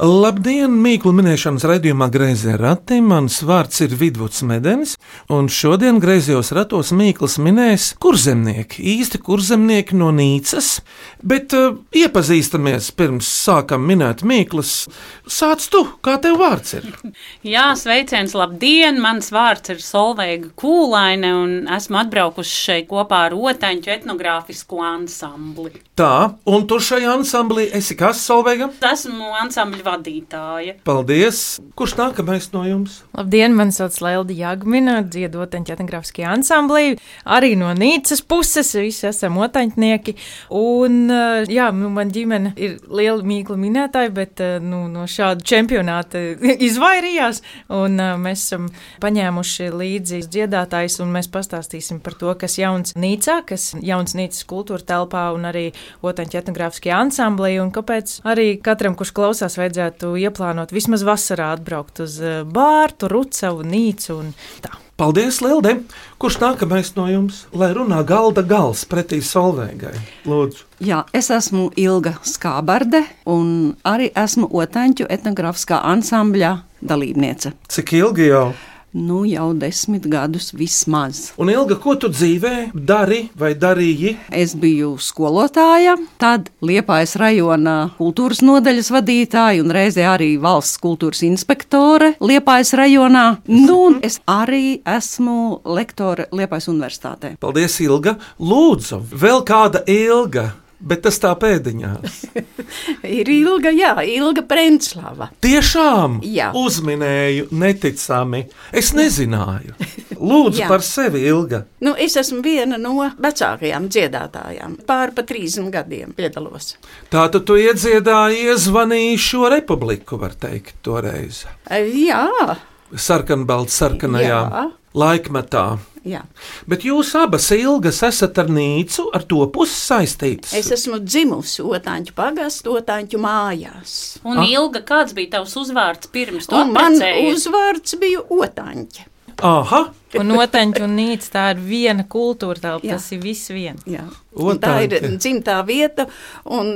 Labdien! Mīklu minēšanas raidījumā Grazē rati. Mans vārds ir Vidvuds Medenis, un šodien Grazējos ratos Mīkls minēs kurzemnieki, īsti kurzemnieki no Nīcas, bet uh, iepazīstamies pirms sākam minēt Mīklus. Sāc tu, kā tev vārds ir? Jā, sveiciens, labdien! Mans vārds ir Solveiga Kūlaine, un esmu atbraukusi šeit kopā ar Otaņu etnogrāfisko ansambli. Tā, un tu šajā ansamblī esi kas, Solveiga? Esmu ansambļa vadītāja. Paldies! Kurš nākamais no jums? Labdien, man sauc Lelija Jagmina, dziedotaņa etnogrāfiskajā ansamblī. Arī no Nīcas puses visi esam otaņtnieki. Un, eh, jā, nu, man ģimene ir liela mīkla minētāja, bet eh, nu, no šāda čempionāta izvairījās. Un eh, mēs esam paņēmuši līdzi dziedātājus, un mēs pastāstīsim par to, kas jauns Nīcā, kas jauns Nīcas kultūra telpā un arī otaņa etnogrāfiskajā ansamblī, un kāpēc arī katram, kurš klausās, vajadzētu ieplānot vismaz vasarā atbraukt uz eh, Bārtu, Rucavu, Nīcu un tā. Paldies, Lelde! Kurš nākamais no jums? Lai runā galda gals pretī Solveigai. Lūdzu, Jā, es esmu Ilga Skābarde un arī esmu Otaņu etnogrāfiskā ansambļa dalībniece. cik ilgi jau? Nu, jau desmit gadus vismaz. Un ilga, ko tu dzīvē dari vai darīji? Es biju skolotāja, tad Liepājas rajona kultūras nodaļas vadītāja un reizē arī valsts kultūras inspektore Liepājas rajonā. Nu, un es arī esmu lektore Liepājas universitātē. Paldies, Ilga! Lūdzu, vēl kāda ilga! Bet tas tā pēdiņās. Ir ilga, jā, ilga Prenslava. Tiešām Jā. uzminēju, neticami. Es nezināju. Lūdzu par sevi, Ilga. Nu, es esmu viena no vecākajām dziedātājām. Pār pa 30 gadiem piedalos. Tātad tu iedziedāji, iezvanīji šo republiku, var teikt, toreiz. E, Jā, Sarkanbalts, sarkanajā Jā. laikmetā. Jā. Bet jūs abas ilgas esat ar Nīcu, ar to pusi saistītas. Es esmu dzimusi Otāņu pagastu, Otāņu mājās. Un Ah. Ilga, kāds bija tavs uzvārds pirms Un man uzvārds bija Otāņa. Aha, Un noteņķi un nīca tā ir viena kultūra telpa, tas ir viss viens. Jā. Un tā ir Otāņa. dzimtā vieta, un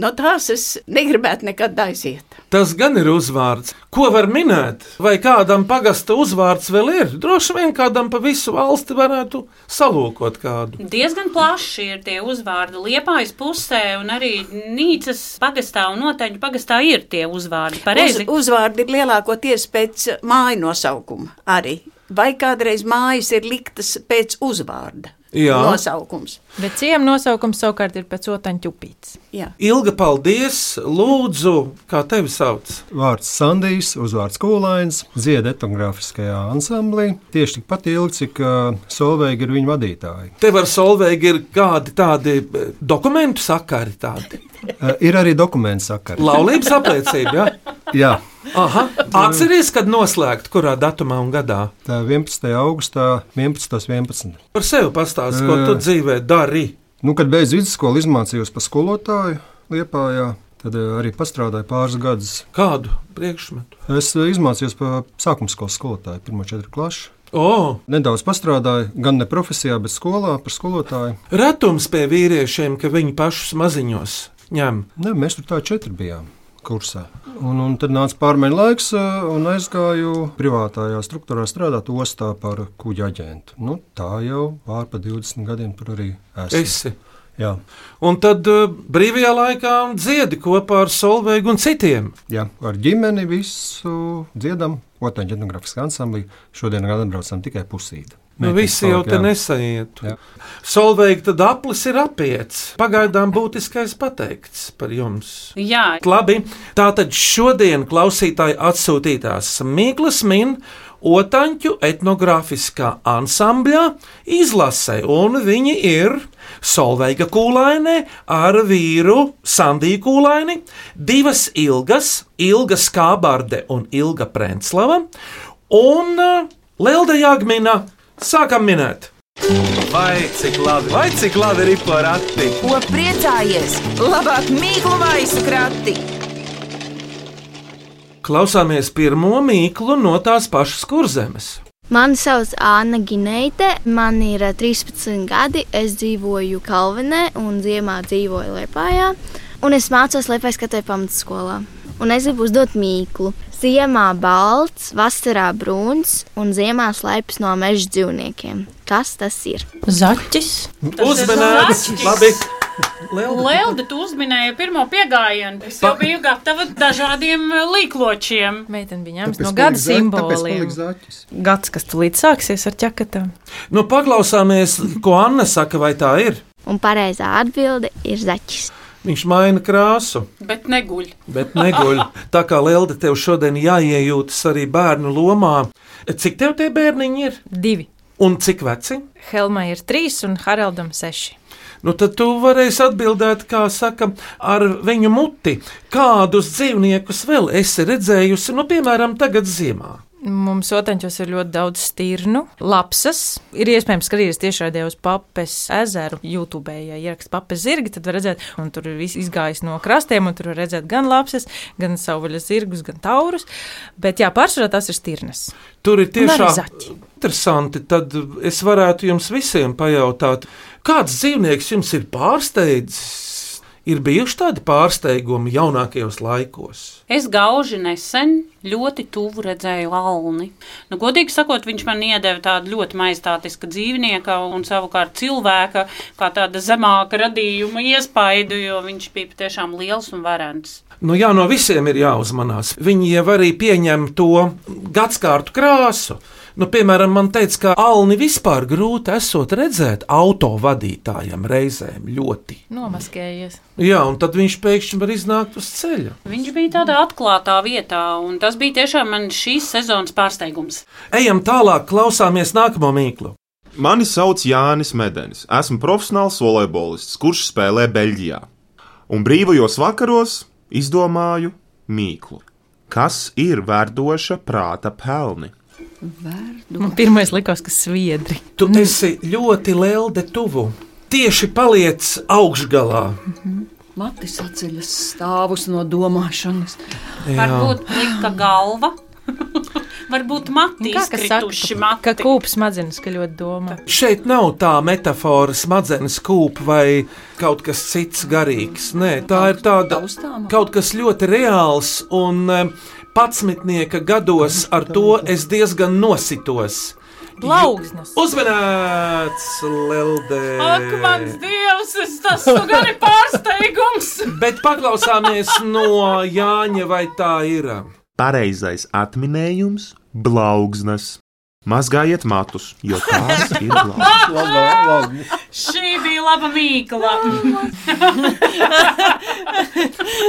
no tās es negribētu nekad aiziet. tas gan ir uzvārds. Ko var minēt? Vai kādam pagasta uzvārds vēl ir? Droši vien kādam pa visu valsti varētu salūkot kādu. Diezgan plaši ir tie uzvārdi Liepājas pusē, un arī Nīcas pagastā un Otaņu pagastā ir tie uzvārdi. Uz, Pareizi? uzvārdi ir lielākoties pēc māju nosaukuma arī. Vai kādreiz mājas ir liktas pēc uzvārda Jā. nosaukums? Bet ciema nosaukums savukārt ir pēc otaņu upītes. Jā. Ilga, paldies! Lūdzu, kā tevi sauc? Vārds Sandijs, uzvārds Kūlains, dziedā etnogrāfiskajā ansamblī. Tieši tikpat ilgi, cik uh, Solveiga ir viņa vadītāja. Tev ar Solveigu ir kādi tādi dokumentu sakari, tādi Uh, ir arī dokuments sakari. laulības apliecība. Ja? Jā, Aha, atceries, kad noslēgt, kurā datumā un gadā? tā 11. augustā, 11. 11. Par sevi pastāsti, ko tu dzīvē dari. Nu, kad beidzu vidusskolu, izmācījos par skolotāju Liepājā. Tad uh, arī pastrādāju pāris gadus. Kādu priekšmetu? Es uh, izmācījos par sākuma skolas skolotāju, pirmo četru klašu. O, Nedaudz pastrādāju, gan ne profesijā, bet skolā par skolotāju. retums pie vīriešiem, ka viņi pašus maziņos ņem. Ne, mēs tur tā četri bijām kursā. Un, un tad nāca pārmaiņu laiks, un aizgāju privātajā struktūrā strādāt ostā par kuģa aģentu. Nu, tā jau pār pa 20 gadiem tur arī esmu. Esi. Jā, Un tad uh, brīvajā laikā dziedi kopā ar Solveigu un citiem. jā, ar ģimeni visu dziedam, otrā etnogrāfiskā ansamblī. Šodien atbraucam tikai pusīti. Nu, visi jau te nesaiet. Tad aplis ir apiets. Pagaidām būtiskais pateikts par jums. Jā, Labi, tātad šodien klausītāji atsūtītās Mīklas min Otaņu etnogrāfiskā ansambļā izlasē, un viņi ir Solveiga kūlainē ar vīru Sandiju kūlaini, divas ilgas, Ilga Skābarde un Ilga Prenslava, un uh, Lelda Jāgmina. Sākam minēt! Vai cik labi, vai cik labi ir porati! Ko priecājies? Labāk mīklu maisu krati! Klausāmies pirmo mīklu no tās pašas kurzemes. Mani sauc Anna Gineite, man ir ā, 13 gadi. Es dzīvoju Kalvinē un ziemā dzīvoju Liepājā. Un es mācos Liepājas katoļu pamatskolā. Un es gribu uzdot mīklu. Ziemā balts, vasarā brūns un ziemā slēpjas no meža dzīvniekiem. Kas tas ir? Zaķis. Uzmanīgs! Labi! Lielda, tu uzminēji pirmo piegājienu. Es jau Pa- biju gatava dažādiem uh, līkločiem. Meitene bija ņemta no gada simboliem. Gads, kas tulīt sāksies ar ķekatām. Nu, paklausāmies, ko Anna saka, vai tā ir. Un pareizā atbilde ir zaķis. Viņš maina krāsu, Bet neguļ. bet neguļ. Tā kā Lielda tev šodien jāiejūtas arī bērnu lomā. Cik tev tie bērniņi ir? Divi. Un cik veci? Helmai ir trīs un Haraldam seši. Nu, tad tu varēsi atbildēt, kā saka, ar viņu muti. Kādus dzīvniekus vēl esi redzējusi, nu, piemēram, tagad ziemā? Mums otrāņos ir ļoti daudz stirnu, lapsas. Ir iespējams skatīties tiešraidē uz papes ezeru. YouTube, ja ieraksta papes zirgi, tad var redzēt, un tur viss izgājis no krastiem, un tur var redzēt gan lapsas, gan savvaļas zirgus, gan taurus. Bet jā, pārsvarā tās ir stirnas. Tur ir tiešām interesanti. Tad es varētu jums visiem pajautāt, kāds dzīvnieks jums ir pārsteidzis? Ir bijuši tādi pārsteigumi jaunākajos laikos. Es gauži nesen ļoti tuvu redzēju Alni. Nu, godīgi sakot, viņš man iedeva tādu ļoti maistātisku dzīvnieku un savukārt cilvēka kā tāda zemāka radījuma iespaidu, jo viņš bija patiešām liels un varants. Nu, jā, no visiem ir jāuzmanās. Viņi jau arī pieņem to gadsimtu krāsu. Nu, piemēram, man teica, ka Alni vispār grūti esot redzēt autovadītājam reizēm ļoti. Nomaskējies. Jā, un tad viņš pēkšņi var iznākt uz ceļa. Viņš bija tādā atklātā vietā, un tas bija tiešām man šīs sezonas pārsteigums. Ejam tālāk, klausāmies nākamo mīklu. Mani sauc Jānis Medenis. Esmu profesionāls volejbolists, kurš spēlē Beļģijā. Un brīvajos vakaros izdomāju mīklu. Kas ir verdoša prāta pelni? Man pirmais likās, ka sviedri. Tu esi ļoti lielde tuvu. Tieši paliec augšgalā. Matis atceļas stāvus no domāšanas. Varbūt plika galva, varbūt mati Kā kas saka, izkrituši ka mati. kūps smadzenes, ka ļoti domā. Šeit nav tā metāfora, smadzenes kūpa vai kaut kas cits garīgs. Nē, tā ir tāda Taustāma. kaut kas ļoti reāls un em, patsmitnieka gados ar to es diezgan nositos. Plaugsnes. Uzmanīts, Lelde! Ak, mans dievs, es tas gan ir pārsteigums! Bet paklausāmies no Jāņa, vai tā ir. Pareizais atminējums - blaugsnes. Mazgājiet matus, jo tās ir labi. Šī bija laba mīkla.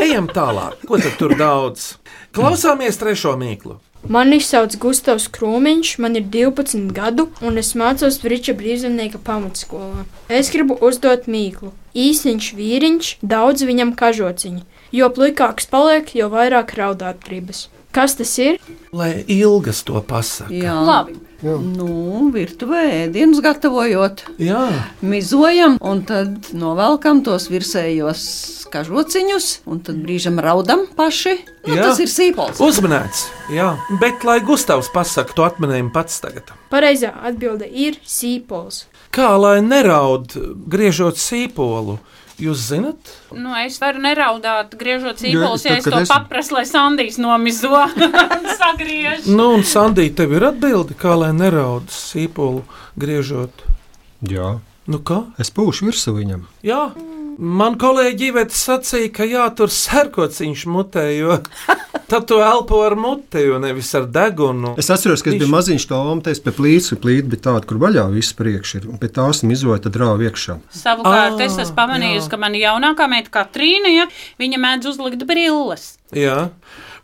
Ejam tālāk, ko tad tur daudz? Klausāmies trešo mīklu. Mani sauc Gustavs Krūmiņš, man ir 12 gadu, un es mācos Friča brīvzemnieka pamatskolā. Es gribu uzdot mīklu. Īsiņš vīriņš, daudz viņam kažociņi, jo plikāks paliek, jo vairāk raudāt gribas. Kas tas ir? Lai ilgas to pasakā. Jā, Labi. Nu, virtuvē ēdienus gatavojot, Jā, mizojam un tad novelkam tos virsējos kažociņus, un tad brīžam raudam paši. Nu, Jā. tas ir sīpols. uzmanīts. Jā, bet lai Gustavs pasakā to atminējumu pats tagad. Pareizā atbilde ir sīpols. Kā lai neraud, griežot sīpolu? Jūs zinat? Nu, es varu neraudāt, griežot Jā, sīpols, ja tad, es to es- paprasu, lai Sandijs nomizo. Sagriež. Nu, un Sandī, tev ir atbilde, kā lai neraud sīpolu, griežot. Jā, Nu kā? es pūšu virsū viņam. Jā. Man kolēģi Ivets sacīja, ka jātur sērkociņš mutē, jo tad tu elpo ar muti, jo nevis ar degunu. Es atceros, ka es biju maziņš, tā omtes pie plīts, un plīta bija tāda, kur vaļā viss priekš ir, un pie tās mizoja tad rāva iekšā. Savukārt Ā, es esmu pamanījusi, jā. ka mana jaunākā meita Katrīna, ja, viņa mēdz uzlikt brilles. Jā.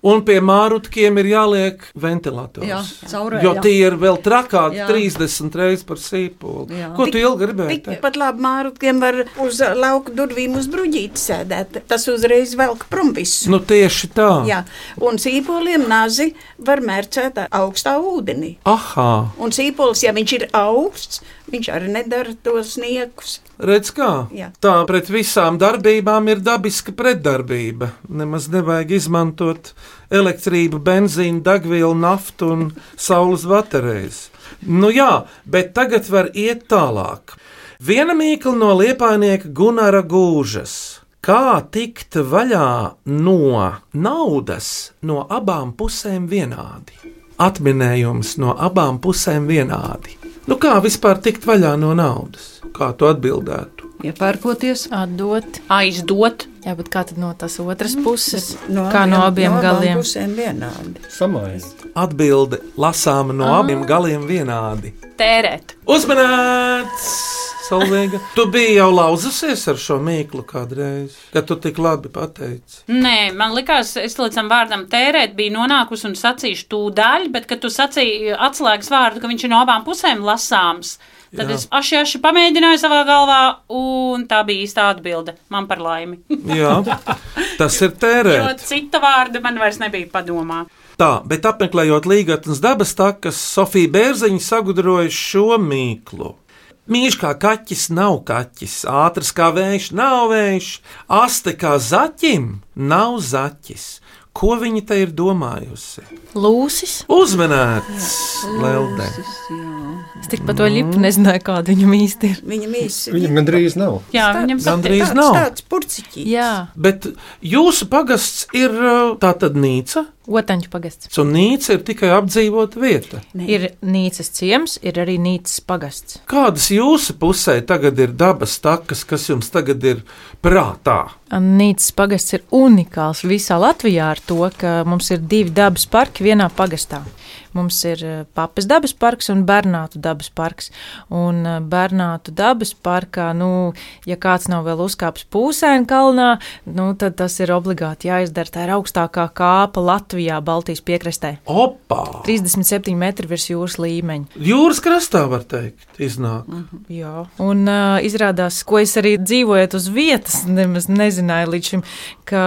Un pie mārutkiem ir jāliek ventilators. Jā, caurē, jo jā. tie ir vēl trakāki Jā. 30 reizes par sīpolu. Jā. Ko tu ilgi gribēji? Tikpat labi mārutkiem var uz lauka durvīm uz bruģīti sēdēt. Tas uzreiz velk prom visu. Nu, tieši tā. Jā, un sīpoliem nazi var mērcēt augstā ūdenī. Aha, Un sīpols, ja viņš ir augsts, viņš arī nedara tos niekus. Redz, kā Jā. tā pret visām darbībām ir dabiska pretdarbība. Nemaz nevajag izmantot elektrību, benzīnu, degvielu, naftu un saules baterijas. Nu jā, bet tagad var iet tālāk. Viena mīkla no liepainieka Gunara Gūžas. Kā tikt vaļā no naudas no abām pusēm vienādi? Atminējums no abām pusēm vienādi. Nu kā vispār tikt vaļā no naudas? Kā tu atbildētu? Iepērkoties, Atdot. Aizdot. Jā, bet kā tad no tās otras puses? No kā no abiem no galiem? pusēm vienādi. Samaini. Atbilde lasāma no abiem galiem vienādi. Tērēt. Uzmanīts! Solvīga, tu biji jau lauzusies ar šo mīklu kādreiz, kad tu tik labi pateici. Nē, man liekas, es līdz tam vārdam tērēt biju nonākusi un sacīšu tūdaļ, bet, kad tu sacīji atslēgas vārdu, ka viņš ir no abām pusēm lasāms, tad Jā. Es aši, aši pamēģināju savā galvā, un tā bija īsta atbilde man par laimi. Jā, tas ir Jo tērēt. cita vārda man vairs nebija padomā. Tā, bet apmeklējot Līgatnes dabas takas, Sofija Bērziņa sagudroja šo mīklu. Mīļš kā kaķis nav kaķis, ātrs kā vējš nav vējš, aste kā zaķim nav zaķis. Ko viņa te ir domājusi? Lūsis. Uzmanēts, Lelde. Es tik par to lipu nezināju, kāda viņam īsti ir. Viņam īsi Viņam gandrīz nav. Jā, viņam Gandrīz tāds, nav. tāds purciķis. Jā, Bet jūsu pagasts ir tā tad nīca, otaņu pagasts. un nīca ir tikai apdzīvota vieta. Ir nīcas ciems, ir arī nīcas pagasts. Kādas jūsu pusē tagad ir dabas takas, kas jums tagad ir prātā? Nīcas pagasts ir unikāls visā Latvijā ar to, ka mums ir divi dabas parki vienā pagastā. Mums ir eh, Papas dabas parks un Bernātu dabas parks. Un eh, Bernātu dabas parkā, nu, ja kāds nav vēl uzkāpis Pūsēna kalnā, nu, tad tas ir obligāti jāizdara. Tā ir augstākā kāpa Latvijā, Baltijas piekrastē. Opā! 37 metri virs jūras līmeņa. Jūras krastā var teikt, iznāk. Jā, un uh, izrādās, ko es arī dzīvojot uz vietas, nemaz nezināju līdz šim, ka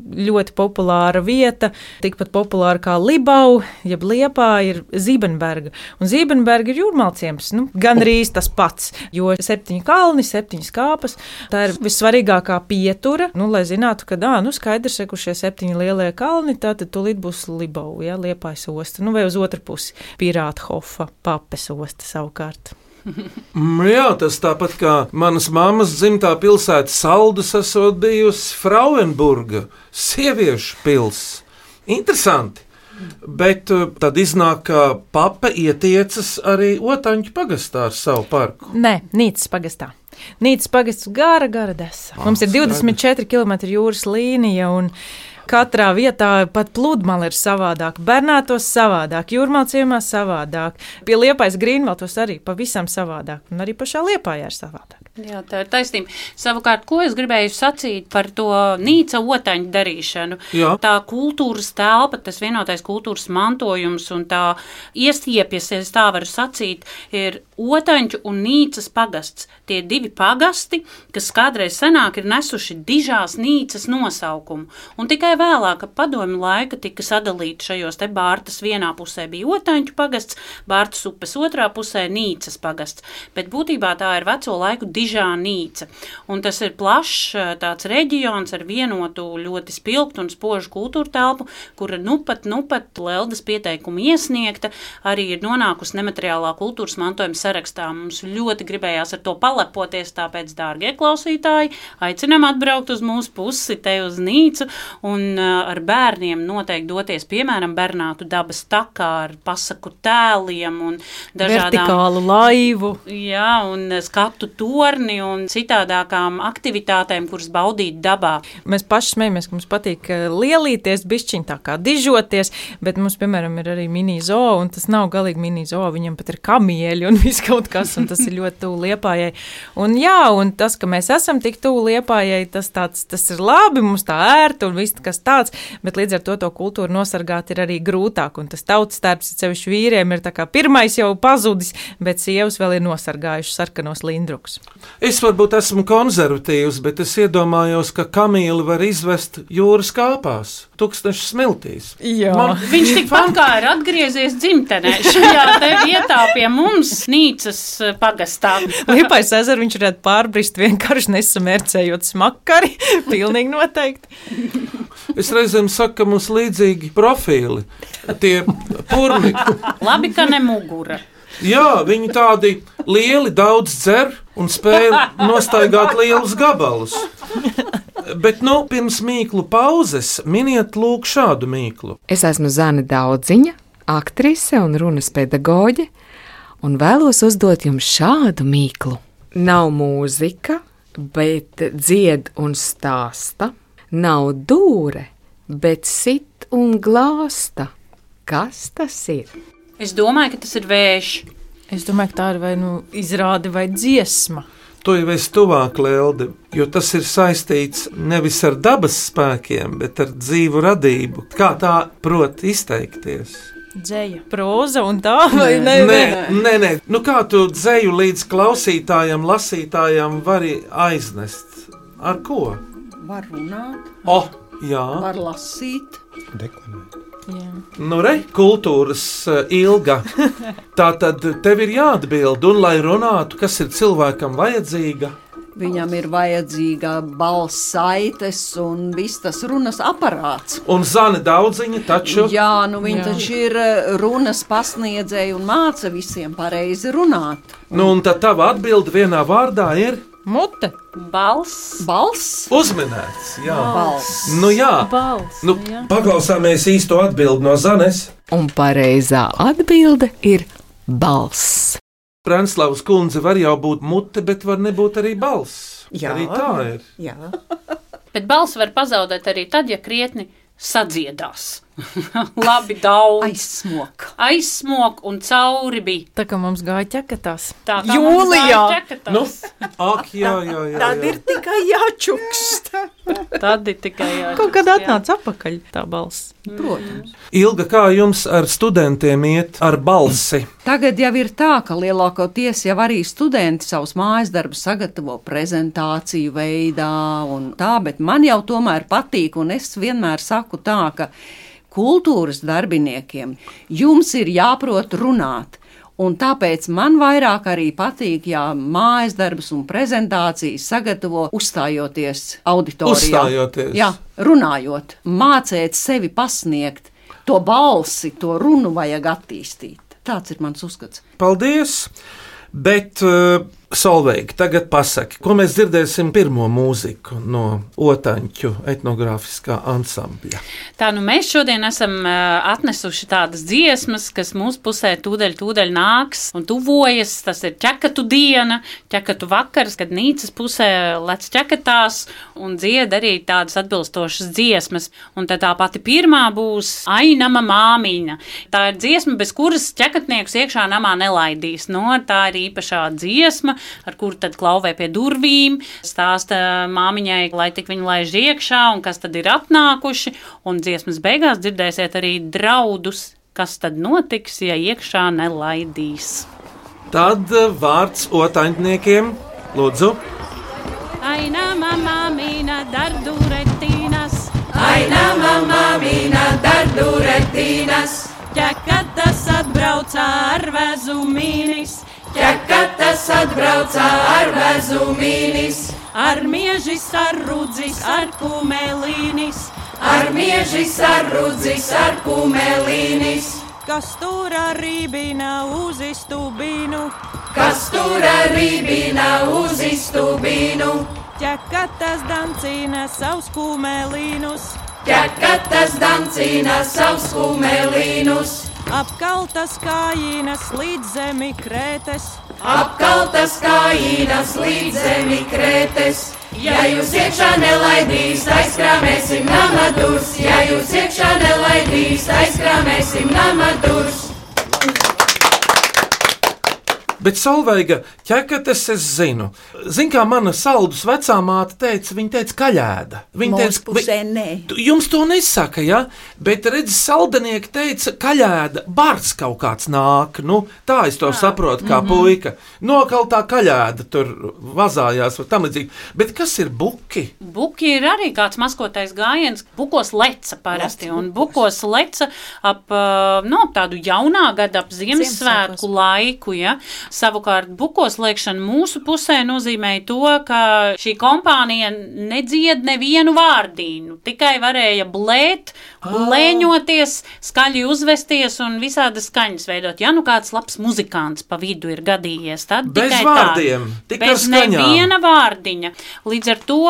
ļoti populāra vieta, tikpat populāra kā Libau, jeb Liepā, ir Zībenberga. Un Zībenberga ir jūrmālciems, nu, gan arī tas pats, jo septiņi kalni, septiņas kāpas, tā ir vissvarīgākā pietura, nu, lai zinātu, ka, ā, nu, skaidrs, ka šie septiņi lielie kalni, tad tūlīt būs Libau, ja, Liepājas osta, nu, vai uz otru pusi Pirāta Hofa, Papes osta savukārt. Mm, Jā, tas tāpat kā manas mammas dzimtā pilsēta Saldus esot bijusi Frauenburga, sieviešu pils. Interesanti. Bet uh, tad iznāk, ka papa ietiecas arī Otaņu pagastā ar savu parku. Nē, Nīcas pagastā. Nīcas pagasts gara, gara desa. Ah, Mums ir 24 km jūras līnija un katrā vietā pat pludmale ir savādāk, Bernātos savādāk, jūrmāciemā savādāk, pie liepais Grīnvaltos arī pavisam savādāk, un arī pašā liepājā ir savādāk. Jā, tā ir taisnība. Savukārt, ko es gribēju sacīt par to nīca otaņu darīšanu? Jā. Tā kultūras telpa, tas vienotais kultūras mantojums un tā iestiepjas, ja es tā varu sacīt, ir otaņu un nīcas pagasts. Tie divi pagasti, kas kādreiz senāk ir nesuši dižās nīcas nosaukumu. Un tikai vēlāk, kad padomju laika tika sadalīti šajos te bārtas vienā pusē bija otaņu pagasts, bārtas upes otrā pusē nīcas pagasts. Bet būtībā tā ir veco laiku dižā nīca. Un tas ir plašs eh, tāds reģions ar vienotu ļoti spilgtu un spožu kultūra telpu, kura nu pat, nu pat Leldas pieteikumu iesniegta, arī ir nonākusi nemateriālā kultūras mantojuma sarakstā. Mums ļoti gribējās ar to palepoties, tāpēc, dārgie klausītāji, aicinām atbraukt uz mūsu pusi, te uz nīcu un uh, ar bērniem noteikti doties, piemēram, Bernātu dabas takā ar pasaku tēliem un dažādām Vertikālu laivu. Jā, un skatu torni un citādākām aktivitātēm, kuras baudīt dabā. Mēs paši smējamies, ka mums patīk eh, lielīties, bišķiņ tā kā dižoties, bet mums, piemēram, ir arī mini zoo, un tas nav galīgi mini zoo, viņam pat ir kamieļi un viss kaut kas, un tas ir ļoti tuvu liepājai. Un jā, un tas, ka mēs esam tik tuvu liepājai, tas, tāds, tas ir labi, mums tā ērti un viss kas tāds, bet līdz ar to to kultūru nosargāt ir arī grūtāk, un tas tautas starps, sevišķi vīriem, ir tā kā pirmais jau pazudis, bet sievas vēl ir nosargājušas sarkanos lindrukus. es varbūt esmu konservatīvs, bet es iedomājos, ka kamīli var izvest jūras kāpās, tūkstošas smiltīs. Jā. Man- Viņš tikpat kā ir atgriezies dzimtenē, šajā te vietā pie mums, Nīcas eh, pagastā. Liepais ezeru viņš varētu pārbrist vienkārši nesamērcējot smakari. Pilnīgi noteikti. Es reizēm saku, ka mums līdzīgi profili, tie purni. Labi, ka ne mugura. Jā, viņi tādi lieli, daudz dzer un spēj nostaigāt lielus gabalus. Bet, nu, pirms mīklu pauzes miniet lūk šādu mīklu. Es esmu Zana Daudziņa, aktrise un runas pedagoģe, un vēlos uzdot jums šādu mīklu. Nav mūzika, bet dzied un stāsta, nav dūre, bet sit un glāsta. Kas tas ir? Es domāju, ka tas ir vējš. Es domāju, ka tā ir vai nu izrāde vai dziesma. Tu jau esi tuvāk, Lelde, jo tas ir saistīts nevis ar dabas spēkiem, bet ar dzīvu radību. Kā tā prot izteikties? Dzēja, proza un tā, vai ne? Nē, nē, nē. Nu, kā tu dzēju līdz klausītājam, lasītājam vari aiznest? Ar ko? Var runāt, O, jā. var lasīt. Deklamēt. Nu, re, kultūras uh, ilga. Tā tad tev ir jāatbild, un lai runātu, kas ir cilvēkam vajadzīga. Viņam ir vajadzīga balss saites un viss tas runas aparāts. Un zana daudziņa taču. Jā, nu viņi Jā. taču ir eh, runas pasniedzēji un māca visiem pareizi runāt. Nu, un tad tava atbilde vienā vārdā ir Mute, Balss. Balss, uzminēts. Jā, balss. nu, jā. balss. Nu, paklausāmies īsto atbildi no Zanes. Un pareizā atbilde ir balss. Prenslavas kundze var jau būt mute, bet var nebūt arī balss. Jā. Arī tā ir. Jā. Bet balss var pazaudēt arī tad, ja krietni sadziedās. Labi, daudz. aizsmok. Aizsmok un cauri bija. Tā kā mums gāja ķekatās. Tā kā Jūlijā. ķekatās. Nu, ak, jā, jā, jā. Tad jā. ir tikai jāčukst. Tad ir tikai jā. Kaut kad atnāca atpakaļ tā balss. Protams. Ilga, kā jums ar studentiem iet ar balsi? Tagad jau ir tā, ka lielākoties jau arī studenti savus mājas darbus sagatavo prezentāciju veidā un tā, bet man jau tomēr patīk, un es vienmēr saku tā, ka kultūras darbiniekiem jums ir jāprot runāt. Un tāpēc man vairāk arī patīk, ja mājas darbus un prezentācijas sagatavo uzstājoties auditorijā. Uzstājoties. Jā, runājot, mācīt sevi pasniegt, to balsi, to runu vajag attīstīt. Tāds ir mans uzskats. Paldies! Bet, uh, Solveig, tagad pasaki, ko mēs dzirdēsim pirmo mūziku no Otaņu etnogrāfiskā ansambļa. Tā nu mēs šodien esam atnesuši tādas dziesmas, kas mūsu pusē tūdaļ, tūdaļ nāks un tuvojas. Tas ir ķekatu diena, ķekatu vakars, kad nīcas pusē lec ķekatās un dzied arī tādas atbilstošas dziesmas. Un tad tā pati pirmā būs Ainama māmiņa. Tā ir dziesma, bez kuras ķekatnieks iekšā namā nelaidīs. No, tā ir īpašā dziesma, ar kuru tad klauvē pie durvīm, stāsta māmiņai, lai tik viņu laiž iekšā un kas tad ir atnākuši. Un dziesmas beigās dzirdēsiet arī draudus, kas tad notiks, ja iekšā nelaidīs. Tad uh, vārds Otaņniekiem, lūdzu. Aina mamma mina darduretīnas, Aina mamma mina darduretīnas, ķekatas atbraucā ar vezumīnis, ķekatas atbraucā ar vezumīnis, ar miežis, ar rudzis, ar kumelīnis, ar miežis, ar rudzis, ar kumelīnis, kas tur rībina uz istubīnu, kas tur rībina uz istubīnu, ķekatas dancina savus kumelīnus, ķekatas dancina savus kumelīnus, apkaltas kājinas līdz zemi krētes. apkaltas kājinas līdz zemi krētes. Ja jūs iekšā nelaidīs, aizkrāmēsim namadurs, ja jūs iekšā nelaidīs, aizkrāmēsim namadurs. Bet Solveiga ķekates es zinu. Zin, kā mana saldus vecā māte teica, viņa teica kaļēda. Viņa Mūsu teica, pusē nē. Jums to nesaka, ja? Bet redz, saldenieki teica, kaļēda, bārds kaut kāds nāk. Nu, tā es to saprotu, kā Mhm. puika. Nokaltā kaļēda tur vazājās vai tam līdzīgi. Bet kas ir buki? Buki ir arī kāds maskotais gājiens, bukos leca parasti. Un bukos leca ap ā, nu, ap tādu jaunā gada, ap Ziemassvētku laiku. Ja? Savukārt bukos liekšana mūsu pusē nozīmēja to, ka šī kompānija nedzied nevienu vārdīnu. Tikai varēja blēt, blēņoties, skaļi uzvesties un visādas skaņas veidot. Ja nu kāds labs muzikants pa vidu ir gadījies, tad Bez tikai vārdiem, tā. tikai Bez skaņām. neviena vārdiņa. Līdz ar to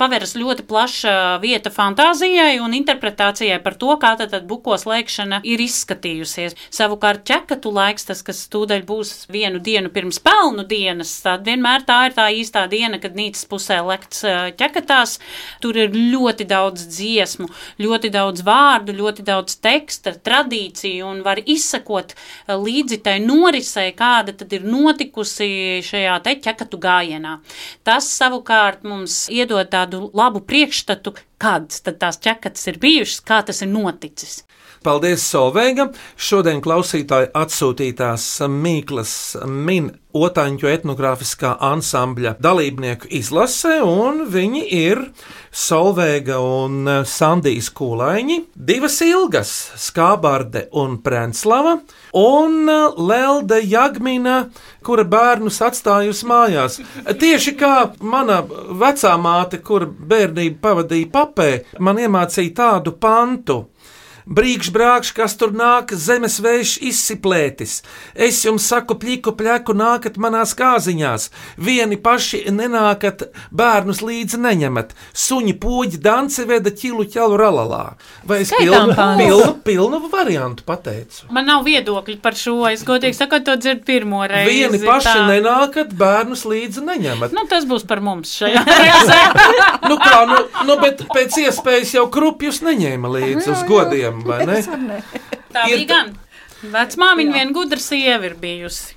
paveras ļoti plaša vieta fantāzijai un interpretācijai par to, kā tad, tad bukos lēkšana ir izskatījusies. Savukārt ķekatu laiks, tas, kas tūdaļ būs vienu dienu pirms pelnu dienas, tad vienmēr tā ir tā īstā diena, kad nīcas pusē lekts ķekatās. Tur ir ļoti daudz dziesmu, ļoti daudz vārdu, ļoti daudz teksta, tradīciju un var izsekot līdzi tai norisei, kāda tad ir notikusi šajā te ķekatu gājienā. Tas savukārt mums iedod tādu labu priekšstatu, kādas tad tās ķekatas ir bijušas, kā tas ir noticis. Paldies, Solveiga! Šodien klausītāji atsūtītās Mīklas min Otaņu etnogrāfiskā ansambļa dalībnieku izlase, un viņi ir Solveiga un Sandijas Kūlaiņi, divas ilgas - Skābārde un Prenslava, un Lelde Jagmina, kura bērnus atstājusi mājās. Tieši kā mana vecā māte, kura bērnību pavadīja papē, man iemācīja tādu pantu. Brīkš, brākš, kas tur nāk, zemes vējš izsiplētis. Es jums saku, pliku pleku nākat manās kāziņās. Vieni paši nenākat, bērnus līdzi neņemat. Suņi poģi danci veda ķilu ķelu ralalā. Vai es pilnu, pilnu, pilnu variantu pateicu? Man nav viedokļi par šo. Es godīgi sakot, to dzirdu pirmo reizi. Vieni paši tā. nenākat, bērnus līdzi neņemat. Nu, tas būs par mums šajā reizē. Nu kā, nu, nu bet pēc iespējas jau krupjus neņēma līdzi uz godiem, vai ne? Tā bija gan. Vecmāmiņa vien gudra sieva ir bijusi.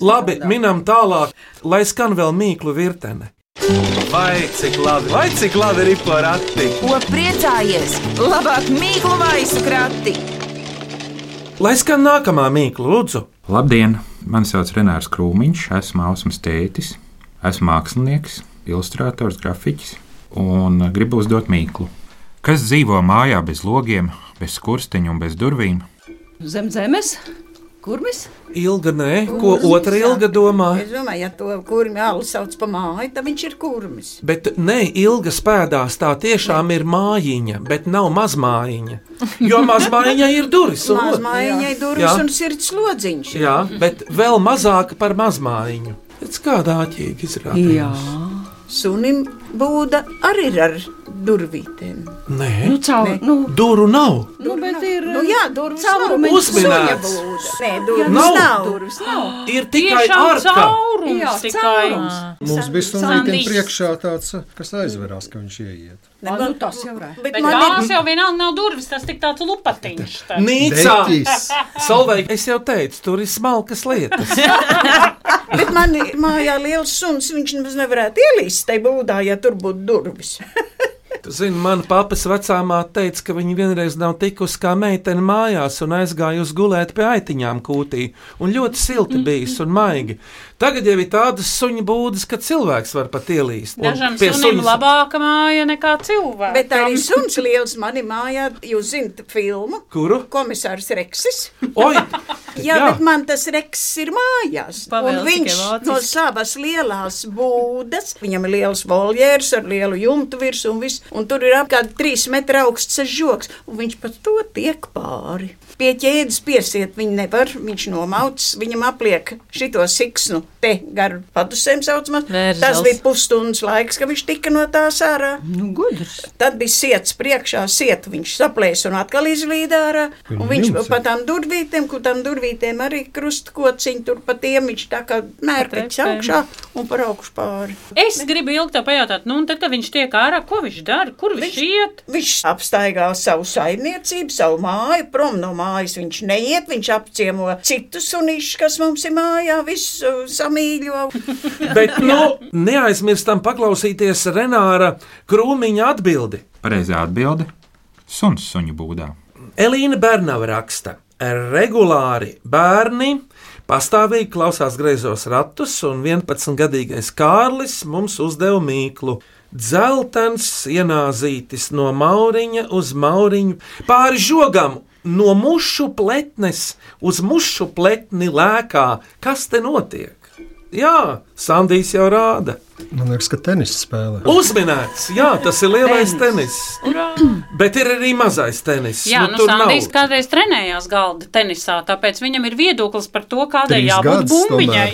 Labi, minam tālāk, lai skan vēl mīklu virtene. Vai cik labi, vai cik labi ir porakti? Ko priecājies? Labāk mīklu maisu krati! Lai skan nākamā mīkla, lūdzu. Labdien! Mani sauc Renārs Krūmiņš, esmu Ausmas tētis, esmu mākslinieks, ilustrators, grafiķis un gribu uzdot mīklu. Kas dzīvo mājā bez logiem, bez skursteņa un bez durvīm? Zem zemes, kurmis? Ilga nē, ko otra ilga domā? Es domāju, ja to kurmi alu sauc par māju, tad viņš ir kurmis. Bet nē, ilga spēdās tā tiešām ir mājiņa, bet nav mazmājiņa. Jo mazmājiņai ir durvis. un- Mazmājiņai durvis Jā. un sirds lodziņš. Jā, bet vēl mazāka par mazmājiņu. Pēc kādā āķīgi izrādās. Jā. Sunim būda arī ir ar durvītēm. Nē, Nu, caur- nu. duru nav. Nu, bet ir. Nu, jā, durvis Caurumiņš. nav. Uzminēts. Nē, durvis Nav. nav. Durvis nav. Ir tikai arka. caurums Jā, tikai. caurums. Mums bija sunītam priekšā tāds, kas aizverās, ka viņš ieiet. Ah, nu, tas jau ir. Bet man tās jau vienalga nav durvis, tas tik tāds lupatiņš. tad. Nīcā! Solveig, es jau teicu, tur ir smalkas lietas. Bet man ir mājā liels suns, viņš nemaz nevarētu ielīst tajā būdā, ja tur būtu durvis. Tu Zini, mana papas vecāmā teica, ka viņa vienreiz nav tikusi kā meitene mājās un aizgājusi gulēt pie aitiņām kūtī. Un ļoti silti bijis un maigi. Tagad jau ir tādas suņa būdas, ka cilvēks var pat ielīst. Dažam pie sunim suņa- labāka māja nekā cilvēkam. Bet arī suns liels manī mājā, jūs zinat, filmu. Kuru? Komisārs Reksis. Oi! Jā, jā, bet man tas reks ir mājās. Pavēles Un viņš no savas lielās būdas, viņam ir liels voljērs ar lielu jumtu virsmu un viss, un tur ir apkārt trīs metru augsts žoks, un viņš pat to tiek pāri. Pie ķēdes piesiet viņu nevar, viņš nomauts, viņam apliek šito siksnu te gar padusēm saucamā. Vērzels. Tas bija pusstundas laiks, ka viņš tika no tās ārā. Nu, gudrs. Tad bija sēts priekšā, sēta viņš saplēs un atkal izlīd ārā. Un viņš Jums pa tām durvītēm, kur tam durvīm klavītēm arī krustkociņi, tur pa tiem viņš tā kā mērķis augšā un par augšu pāri. Es gribu ilgi tev pajautāt, nu, un tad, kad viņš tiek ārā, ko viņš dara, kur viņš, viņš iet? Viņš apstaigā savu saimniecību, savu māju, prom no mājas viņš neiet, viņš apciemo citus sunīšus, kas mums ir mājā, visu samīļo. Bet, nu, neaizmirstam paklausīties Renāra Krūmiņa atbildi. Pareizā atbilde - suns suņu būdā. Elīna Bernava raksta, regulāri bērni pastāvīgi klausās greizos ratus, un 11-gadīgais Kārlis mums uzdeva mīklu. Dzeltens ienāzītis no mauriņa uz mauriņu, pāri žogam, no mušu pletnes uz mušu pletni lēkā. Kas te notiek? Jā, Sandijs jau rāda. Man liekas, ka tenis spēlē. Uzminēts, jā, tas ir lielais tenis. Bet ir arī mazais tenis. Jā, nu, tur Sandijs nav. kādreiz trenējās galda tenisā, tāpēc viņam ir viedoklis par to, kādai Trīs jābūt bumbiņai.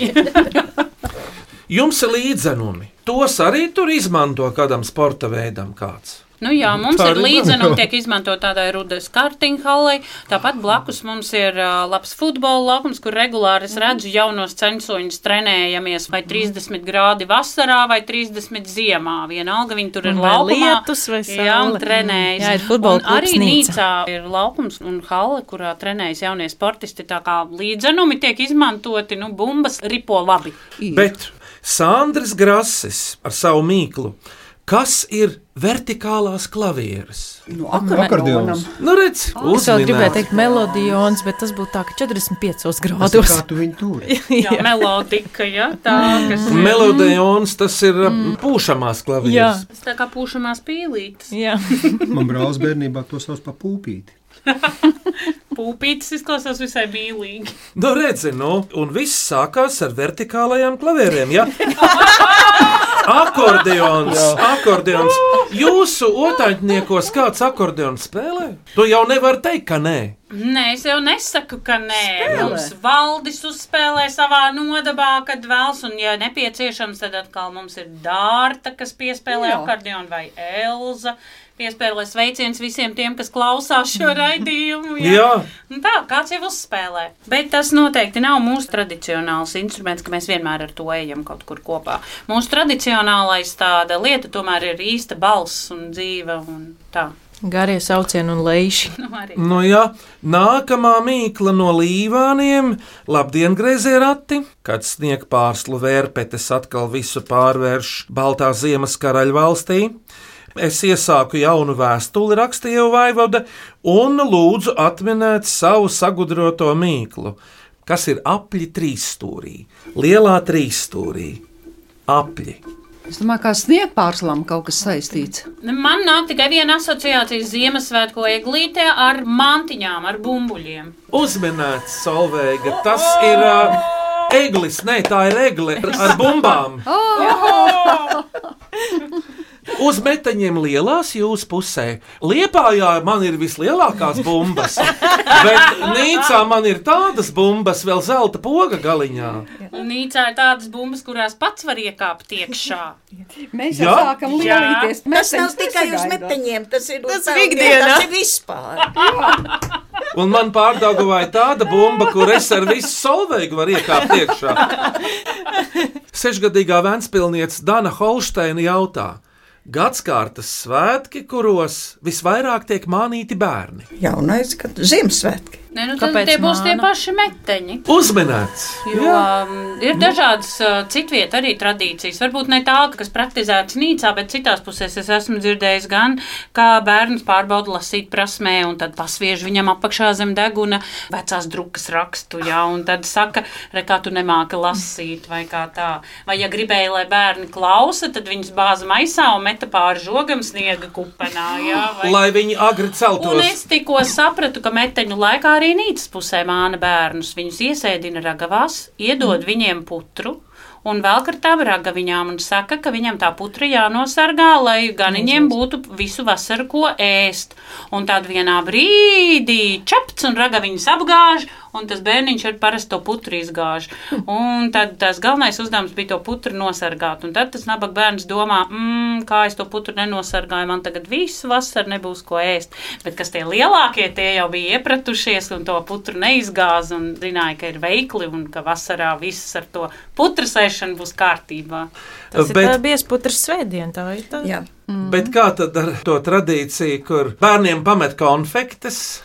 Jums ir līdzenumi. Tos arī tur izmanto kādam sporta veidam kāds. Nu jā, mums ir arī līdzenumi, nav. tiek izmantot tādai rudas kartiņhallei. Tāpat blakus mums ir uh, labs futbola laukums, kur regulāri es redzu jaunos censoņus trenējamies vai 30 grādi vasarā vai 30 ziemā. Vienalga viņi tur ir Un vai laukumā. lietus vai Jā, un saule. trenējas. Jā, ir futbola Un arī klubs Nīca. Nīcā ir laukums un halle, kurā trenējas jaunie sportisti. Tā kā līdzenumi tiek izmantoti, nu, bumbas ripo labi. Bet Sandrs Grasis ar savu mīklu. Kas ir vertikālās klavieres? No akordeons. Nu, redz, Es vēl gribēju teikt melodijons, bet tas būtu tā, ka 45 Tas ir grādos. kā tu viņu turi. Jā, melodika, jā, tā, kas ir. Melodijons tas ir mm. pūšamās klavieres. Tas tā kā pūšamās pīlītes. Jā. Man brālis bērnībā to sauc par pūpīti. Pūpītes izklausās visai bīlīgi. Nu, redzi, nu, un viss sākās ar vertikālajām klavierēm. Ja? Akordeons, akordeons. Jūsu otaņķniekos kāds akordeons spēlē? Tu jau nevari teikt, ka nē. Nē, es jau nesaku, ka nē. Mums valdis uzspēlē savā nodabā, kad vēlas, un, ja nepieciešams, tad atkal mums ir dārta, kas piespēlē akordeonu vai Elza. Piespēlē sveiciens visiem tiem, kas klausās šo raidījumu. Jā. Nu tā, kāds jau uzspēlē. Bet tas noteikti nav mūsu tradicionāls instruments, ka mēs vienmēr ar to ejam kaut kur kopā. Mūsu tradicionālais tāda lieta tomēr ir īsta balss un dzīve un tā. Garie saucieni un leiši. Nu. Nu, jā, nākamā mīkla no līvāniem - labdien, grazē rati, kad sniega pārslu vērpetes atkal visu pārvērš Baltā ziemas karaļa valstī. Es iesāku jaunu vēstuli, rakstīju Vaivoda, un lūdzu atminēt savu sagudroto mīklu, kas ir apli trīsstūrī, lielā trīsstūrī. Apli. Es domāju, ka sniega pārslām kaut kas saistīts. Man nāk tikai viena asociācija Ziemassvētku eglītē ar mantiņām, ar bumbuļiem. Uzminēts, Solveiga, tas ir uh, eglis, nē, tā ir egle ar, ar bumbām. Uz metāņiem lielās jūsu pusē. Liepājā man ir vislielākās bumbas, bet Nīcā man ir tādas bumbas, vēl zelta poga galiņā. Un Nīcā ir tādas bumbas, kurās pats var iekāpt iekšā. Mēs jau sākam lielīties. Tas nav tikai uz meteņiem, tas ir Tas uz ikdienā. Tas ir vispār. Un man pārdagāja tāda bumba, kur es ar visu solveigu varu iekāpt iekšā. Sešgadīgā Vēnspilsniece Dana Holsteina jautā. Gadskārtas svētki, kuros visvairāk tiek mānīti bērni. Jaunais, kad Ziemassvētki. Nē, nu, tad Kāpēc tie būs tie paši meteņi. Uzminēts! Jo um, ir dažādas uh, citvietā arī tradīcijas. Varbūt ne tā, kas praktizētas Nīcā, bet citās pusēs es esmu dzirdējis gan, kā bērns pārbauda lasīt prasmē, un tad pasviež viņam apakšā zem deguna vecās drukas rakstu, jā, un tad saka, re, kā tu nemāki lasīt, vai kā tā. Vai, ja gribēja, lai bērni klausa, tad viņus bāza maisā un meta pāri žogam sniega kupenā, jā, vai Lai viņi agri Un celtos. es tikko sapratu, ka meteņu laikā arī nīcas pusē māna bērnus. Viņus iesēdina ragavās, iedod mm. viņiem putru un velk ar tām ragaviņām un saka, ka viņam tā putra jānosargā, lai ganiņiem būtu visu vasaru ko ēst. Un tad vienā brīdī čapts un ragaviņas apgāž, un tas bērniņš ar parasto putru izgāž. Un tad tas galvenais uzdevums bija to putru nosargāt. Un tad tas nabaga bērns domā, mmm, kā es to putru nenosargāju, man tagad visu vasaru nebūs ko ēst. Bet kas tie lielākie, tie jau bija iepratušies un to putru neizgāza un zināja, ka ir veikli un ka vasarā viss ar to putru sēšanu būs kārtībā. Tas Bet- ir tā biezputras svētdiena, tā ir tā. Jā. Bet kā tad ar to tradīciju, kur bērniem pamet konfektes?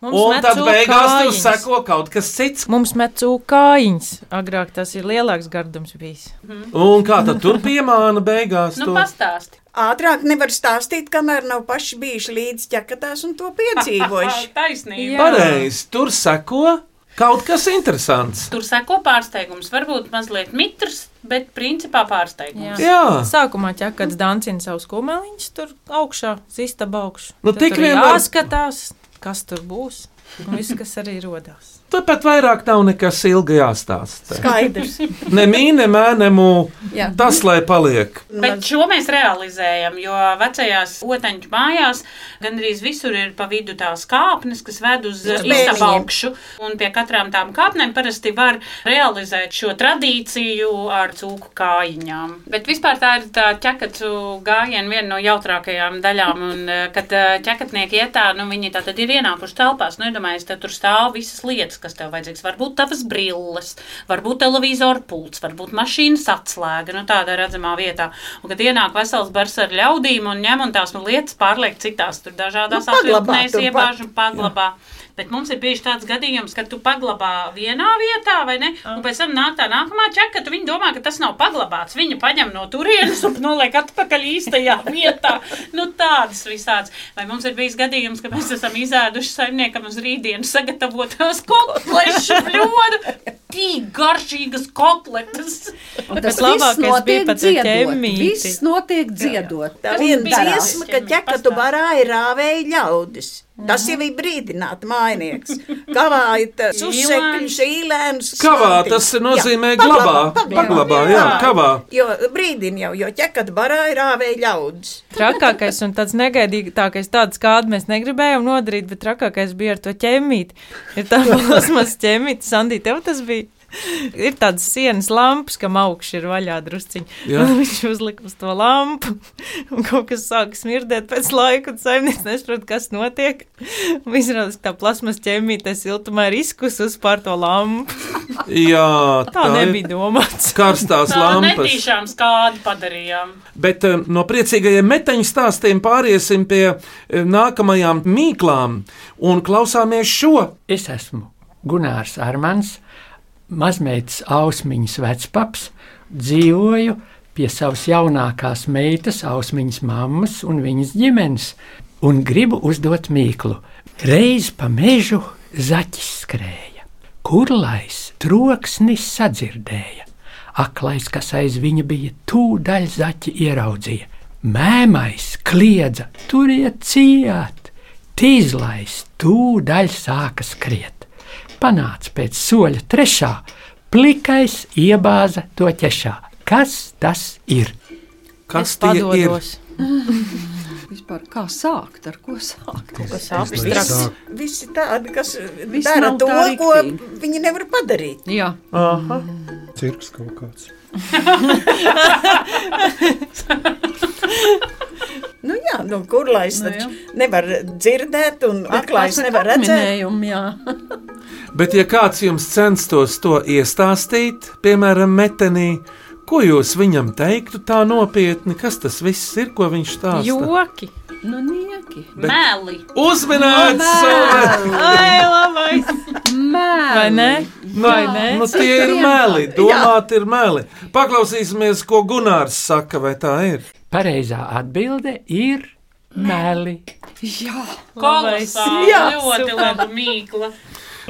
Mums un tad beigās tur seko kaut kas cits. Mums met cūkājiņas. Agrāk tas ir lielāks gardums bijis. Un kā tad tur piemāna beigās? Nu, to? pastāsti. Ātrāk nevar stāstīt, kamēr nav paši bijuši līdz ķekatās un to piedzīvojuši. Taisnība. Pareizi, tur seko kaut kas interesants. Tur seko pārsteigums, varbūt mazliet mitrs, bet principā pārsteigums. Jā. Sākumā ķekats dancina savus kumeliņus tur augšā, zistaba augšā. Nu, Tad tik tur vien var- jāskatās, kas tur būs. Un viss, kas arī rodās. Tāpat vairāk nav nekas ilgi jāstāsta. Skaidrs. Ne mīne, mēnemu, Jā. tas lai paliek. Bet šo mēs realizējam, jo vecajās oteņu mājās gandrīz visur ir pa vidu tās kāpnes, kas ved uz istabu augšu. Un pie katrām tām kāpnēm parasti var realizēt šo tradīciju ar cūku kājiņām. Bet vispār tā ir tā ķekatu gājiena viena no jautrākajām daļām. Un, eh, kad eh, ķekatnieki iet tā, nu viņi tā tad ir ienākuši telpās. Nu, iedomājies, te tur stāv visas lietas, kas tev vajadzīgas. Varbūt tavas brilles, varbūt televizora pults, varbūt mašīnas atslēga, nu tādā redzamā vietā. Un kad ienāk vesels bars ar ļaudīm un ņem un tās nu, lietas pārliek citās tur dažādās Nu, atvilknēs, turpat. iebāž un paglabā. Bet mums ir bijis tāds gadījums, ka tu paglabā vienā vietā, vai ne? Un pēc tam nāk tā nākamā čeka, tu viņi domā, ka tas nav paglabāts. Viņa paņem no turienes un noliek atpakaļ īstajā vietā. Nu, tādas visādas. Vai mums ir bijis gadījums, ka mēs esam izēduši saimniekam uz rītdienu sagatavotās kotlešu bļodu? Tik garšīgas kotletes. Un tas labākais bija pat ar ķemmīti. Viss notiek dziedot. Tā viena dziesma, ka ķekatu barā ir rāvēja ļaudis. Tas jau ir brīdināt mājnieks. Kavāja susekļus, īlēnus. Kavā tas nozīmē glabā. Paglabā, jā, kavā. Jo brīdin jau, jo ķekatu barā ir rāvēja ļaudis. Trakākais un tāds negaidīgākais, tāds kādu mēs negribējām nodarīt, bet trakākais bija ar to ķemmīti. Ir tā plasmas ķemmīti, Sandī, tev tas bija. Ir tādas sienas lampas, kam augšā ir vaļā drusciņā. Jā. Viņš uzlika uz to lampu, un kaut kas sāk smirdēt pēc laika, un saimnieks nesaprot, kas notiek. Izrādās, ka tā plasmas ķemmīte siltumā ir izkusus pār to lampu. Jā, Tā ir nebija domāts. Karstās Tā lampas. netīšām skādi padarījām. Bet eh, no priecīgajiem meteņu stāstiem pāriesim pie eh, nākamajām mīklām un klausāmies šo. Es esmu Gunārs Armans, mazmeitas Ausmiņas vecpaps, dzīvoju pie savas jaunākās meitas, Ausmiņas mammas un viņas ģimenes, un gribu uzdot mīklu. Reiz pa mežu zaķis skrēja, kurlais troksnis sadzirdēja. Aklais, kas aiz viņa bija, tūdaļ zaķi ieraudzīja. Mēmais kliedza, turiet ciet, tīzlais tūdaļ sāka skriet. Panāca pēc soļa trešā, plikais iebāza to ķešā. Kas tas ir? Kas Es padodos. Vispār kā sākt, ar ko sākt? Visi, abstrakts. visi tādi, kas Viss dara to, tā ko viņi nevar padarīt. Jā. Aha. Cirks kaut kāds. Nu jā, nu, kur lai es Nu taču nevar dzirdēt, un aklais nevar redzēt. Jā. Bet, ja kāds jums censtos to iestāstīt, piemēram, metenī, ko jūs viņam teiktu tā nopietni, kas tas viss ir, ko viņš stāsta? Joki. Nu, nieki. Bet- Mēli. Uzminēts! Ai, labais! Vai ne? Vai ne? Nu, tie ir meli, domāt ir meli. Paklausīsimies, ko Gunārs saka, vai tā ir. Pareizā atbilde ir meli. Jā, Kolosāli, Jā, ļoti laba mīkla.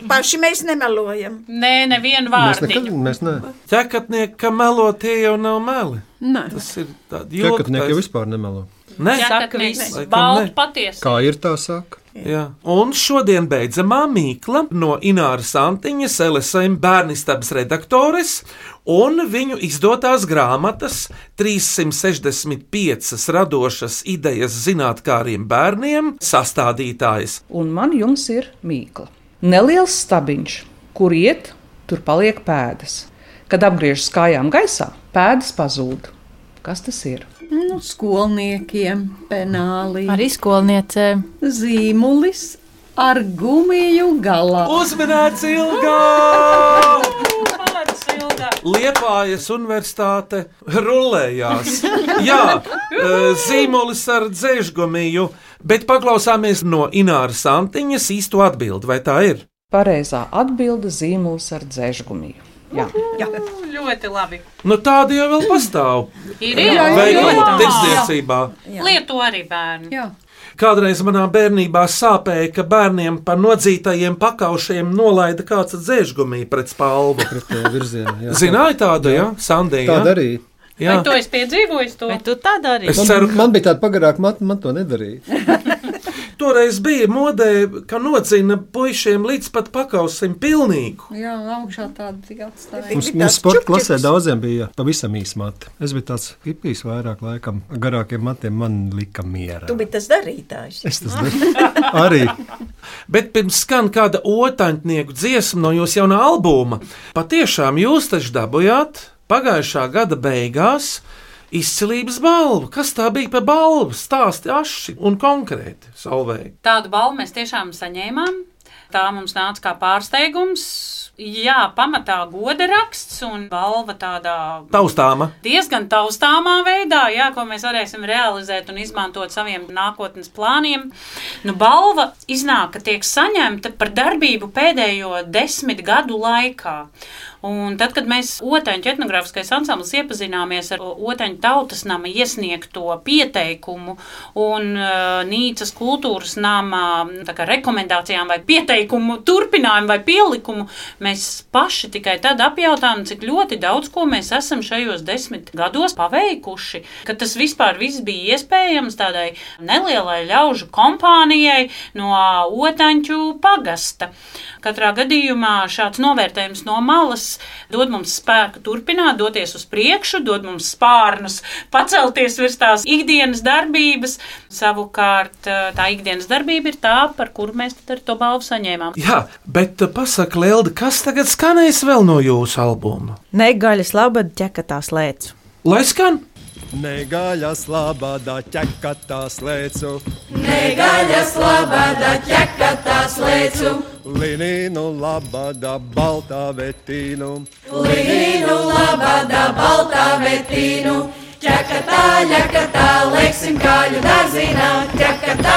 Paši mēs nemelojam. Nē, nevienu Mēs nekad, vārdu. mēs ne. Ķekatnieki, ka melo tie jau nav meli. Nē. Tas ir tāds joks. Ķekatnieki jau vispār nemelo. Ne? Ķekatnieks, Laikam balta patiesa. Kā ir tā saka? Jā. Un šodien beidzamā mīkla no Ināras Antiņas, LSM bērnistabas redaktores un viņu izdotās grāmatas 365 radošas idejas zinātkāriem bērniem sastādītājs. Un man jums ir mīkla. Neliels stabiņš, kur iet, tur paliek pēdas. Kad apgriežas kājām gaisā, pēdas pazūd. Kas tas ir? Nu, skolniekiem penāli. Arī skolniecēm. Zīmulis ar gumiju galā. Uzmanīts ilgā! Liepājas universitāte rullējās. Jā, eh, zīmolis ar dzēžgumiju, bet paklausāmies no Ināras Antiņas īsto atbildi, vai tā ir? Pareizā atbilde - zīmols ar dzēžgumiju. Jā. Jā. Ļoti labi. Nu, tāda jau vēl pastāv. Ir, ir. Veikalu Jā. tirdzniecībā. Lieto arī bērni. Jā. Kādreiz manā bērnībā sāpēja, ka bērniem par nodzītajiem pakaušiem nolaida kāds dzēžgumiju pret spalvu. Zināja tādu, jā, Sandija. Tāda arī. Jā. Vai tu esi piedzīvojis to? Vai tu tā dari? Es Man, ceru, man bija tāda pagarāka mata, man to nedarīja. Toreiz bija modē, ka nocina puišiem līdz pat pakausim pilnīgu. Jā, augšā tāda tika atstāta. Mums, mums sporta klasē daudziem bija pavisam īsa mata. Es biju tāds hipijs vairāk laikam, garākiem matiem man lika miera. Tu biji tas darītājs. Es tas daru. Arī. Bet pirms skan kāda otaņtnieku dziesma no jūsu jaunā albuma, patiešām jūs taču dabūjāt pagājušā gada beigās izcilības balvu. Kas tā bija par balvu? Stāsti aši un konkrēti, Solveig. Tādu balvu mēs tiešām saņēmām. Tā mums nāca kā pārsteigums. Jā, pamatā goda raksts un balva tādā Taustāma. diezgan taustāmā veidā, jā, ko mēs varēsim realizēt un izmantot saviem nākotnes plāniem. Nu, balva iznāk, ka tiek saņemta par darbību pēdējo desmit gadu laikā. Un tad, kad mēs Oteņa etnogrāfiskais ansamblis iepazināmies ar Oteņa tautas nama iesniegto pieteikumu un uh, Nīcas kultūras nama rekomendācijām vai pieteikumu turpinājumu vai pielikumu, mēs paši tikai tad apjautām, cik ļoti daudz ko mēs esam šajos desmit gados paveikuši, ka tas vispār viss bija iespējams tādai nelielai ļaužu kompānijai no Otaņu pagasta. Katrā gadījumā šāds novērtējums no malas dod mums spēku turpināt, doties uz priekšu, dod mums spārnus, pacelties virs tās ikdienas darbības. Savukārt eh, tā ikdienas darbība ir tā, par kuru mēs tad ar to balvu saņēmām. Jā, bet uh, pasaka, Lelda, kas tagad skanēs vēl no jūsu albuma? Negaļas labad ķekatās lēc. Lai skan! Negaļas labādā ķekatā slēdzu, Negaļas labādā ķekatā slēdzu, linīnu labādā baltā vetīnu. līniju labādā baltā vetīnu. Ķekatā, ļakatā, leksim kāļu dārzīnā, ķekatā,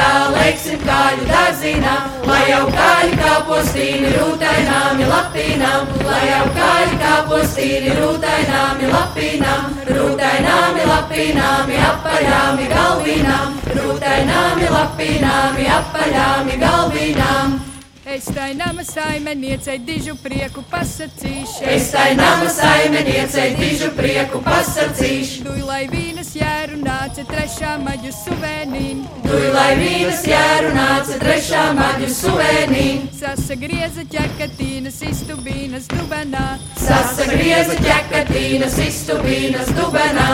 ļakatā, leksim kāļu dārzīnā, lai jau kāļi kāpostīni rūtainām ir lapīnām, lai jau kāļi kāpostīni rūtainām ir lapīnām, rūtainām ir lapīnām, apaļām ir galvīnām, rūtainām ir lapīnām, apaļām ir galvīnām. Es tai nama saimeniecei dižu prieku pasacīšu. Es tai nama saimeniecei dižu prieku pasacīšu. Duj, lai vīnas jēru nāca trešā maģu suvēnīn. Duj, lai vīnas jēru nāca trešā maģu suvēnīn. Sasagrieza ķekatīnas istubīnas dubenā. Sasagrieza ķekatīnas istubīnas dubenā.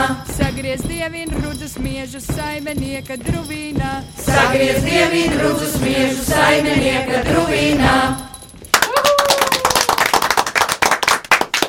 Sagriez dievin rudzas miežu saimenieka druvīnā. Sagriez dievin rudzas miežu saimenieka druvīnā.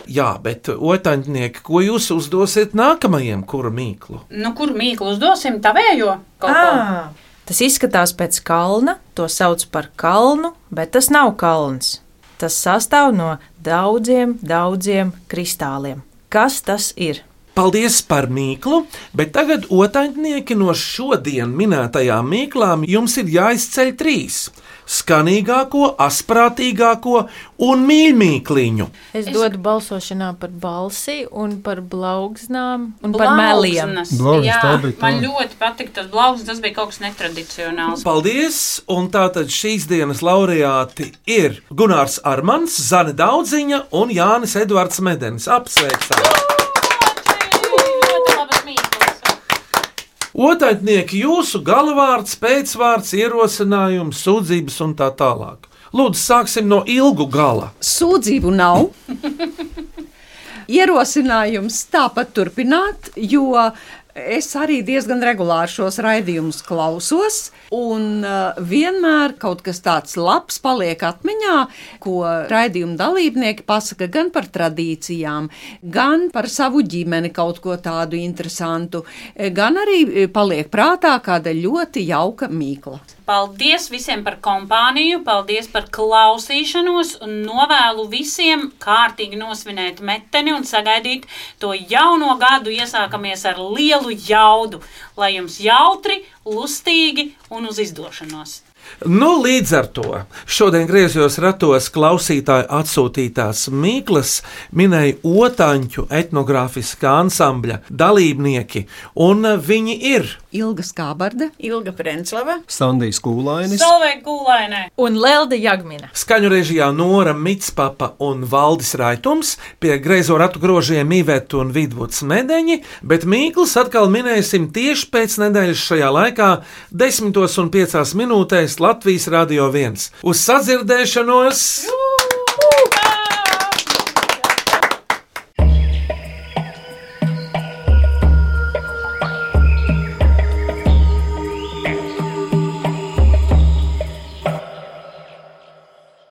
Jā, bet otaņtnieki, ko jūs uzdosiet nākamajam kura mīklu? Nu, kur mīklu uzdosim tavējo? Kaut ko? Tas izskatās pēc kalna, to sauc par kalnu, bet tas nav kalns. Tas sastāv no daudziem, daudziem kristāliem. Kas tas ir? Paldies par mīklu, bet tagad otaņtnieki no šodien minētajām mīklām jums ir jāizceļ trīs - skanīgāko, asprātīgāko un mīļākliņu. Es dodu balsošanā par balsi, un par blaugnām un par meliem. Blaugznas, Jā, tā bija tā. man ļoti patika tas blaugs, tas bija kaut kas netradicionāls. Paldies! Un tātad šīs dienas laureāti ir Gunārs Armans, Zane Daudziņa un Jānis Edvards Medenis. Apsveicam! Otaitnieki, jūsu galvārds, pēcvārds, ierosinājums, sūdzības un tā tālāk. Lūdzu, sāksim no ilgu gala. Sūdzību nav. Ierosinājums tāpat turpināt, jo es arī diezgan regulāri šos raidījumus klausos. Un uh, vienmēr kaut kas tāds labs paliek atmiņā, ko raidījuma dalībnieki pasaka gan par tradīcijām, gan par savu ģimeni, kaut ko tādu interesantu, gan arī paliek prātā kāda ļoti jauka mīkla. Paldies visiem par kompāniju, paldies par klausīšanos un novēlu visiem kārtīgi nosvinēt meteni un sagaidīt to jauno gadu. Iesākamies ar lielu jaudu, lai jums jautri, lustīgi un uz izdošanos. Nu, līdz ar to. Šodien griezos ratos klausītāju atsūtītās Mīklas, minēja Otāņu etnogrāfiskā ansambļa dalībnieki, un viņi ir. Ilga Skābarde, Ilga Prenslava, Sandijs Kūlainis, Solveig Gulainē un Lelde Jagmina. Skaņu režijā Nora Mitspapa un Valdis Raitums, pie greizo ratu grožiem Iveta un Vidvuds Medeņi, bet Mīkls atkal minēsim tieši pēc nedēļas šajā laikā, 10 un 5 minūtēs Latvijas Radio 1. Uz sadzirdēšanos!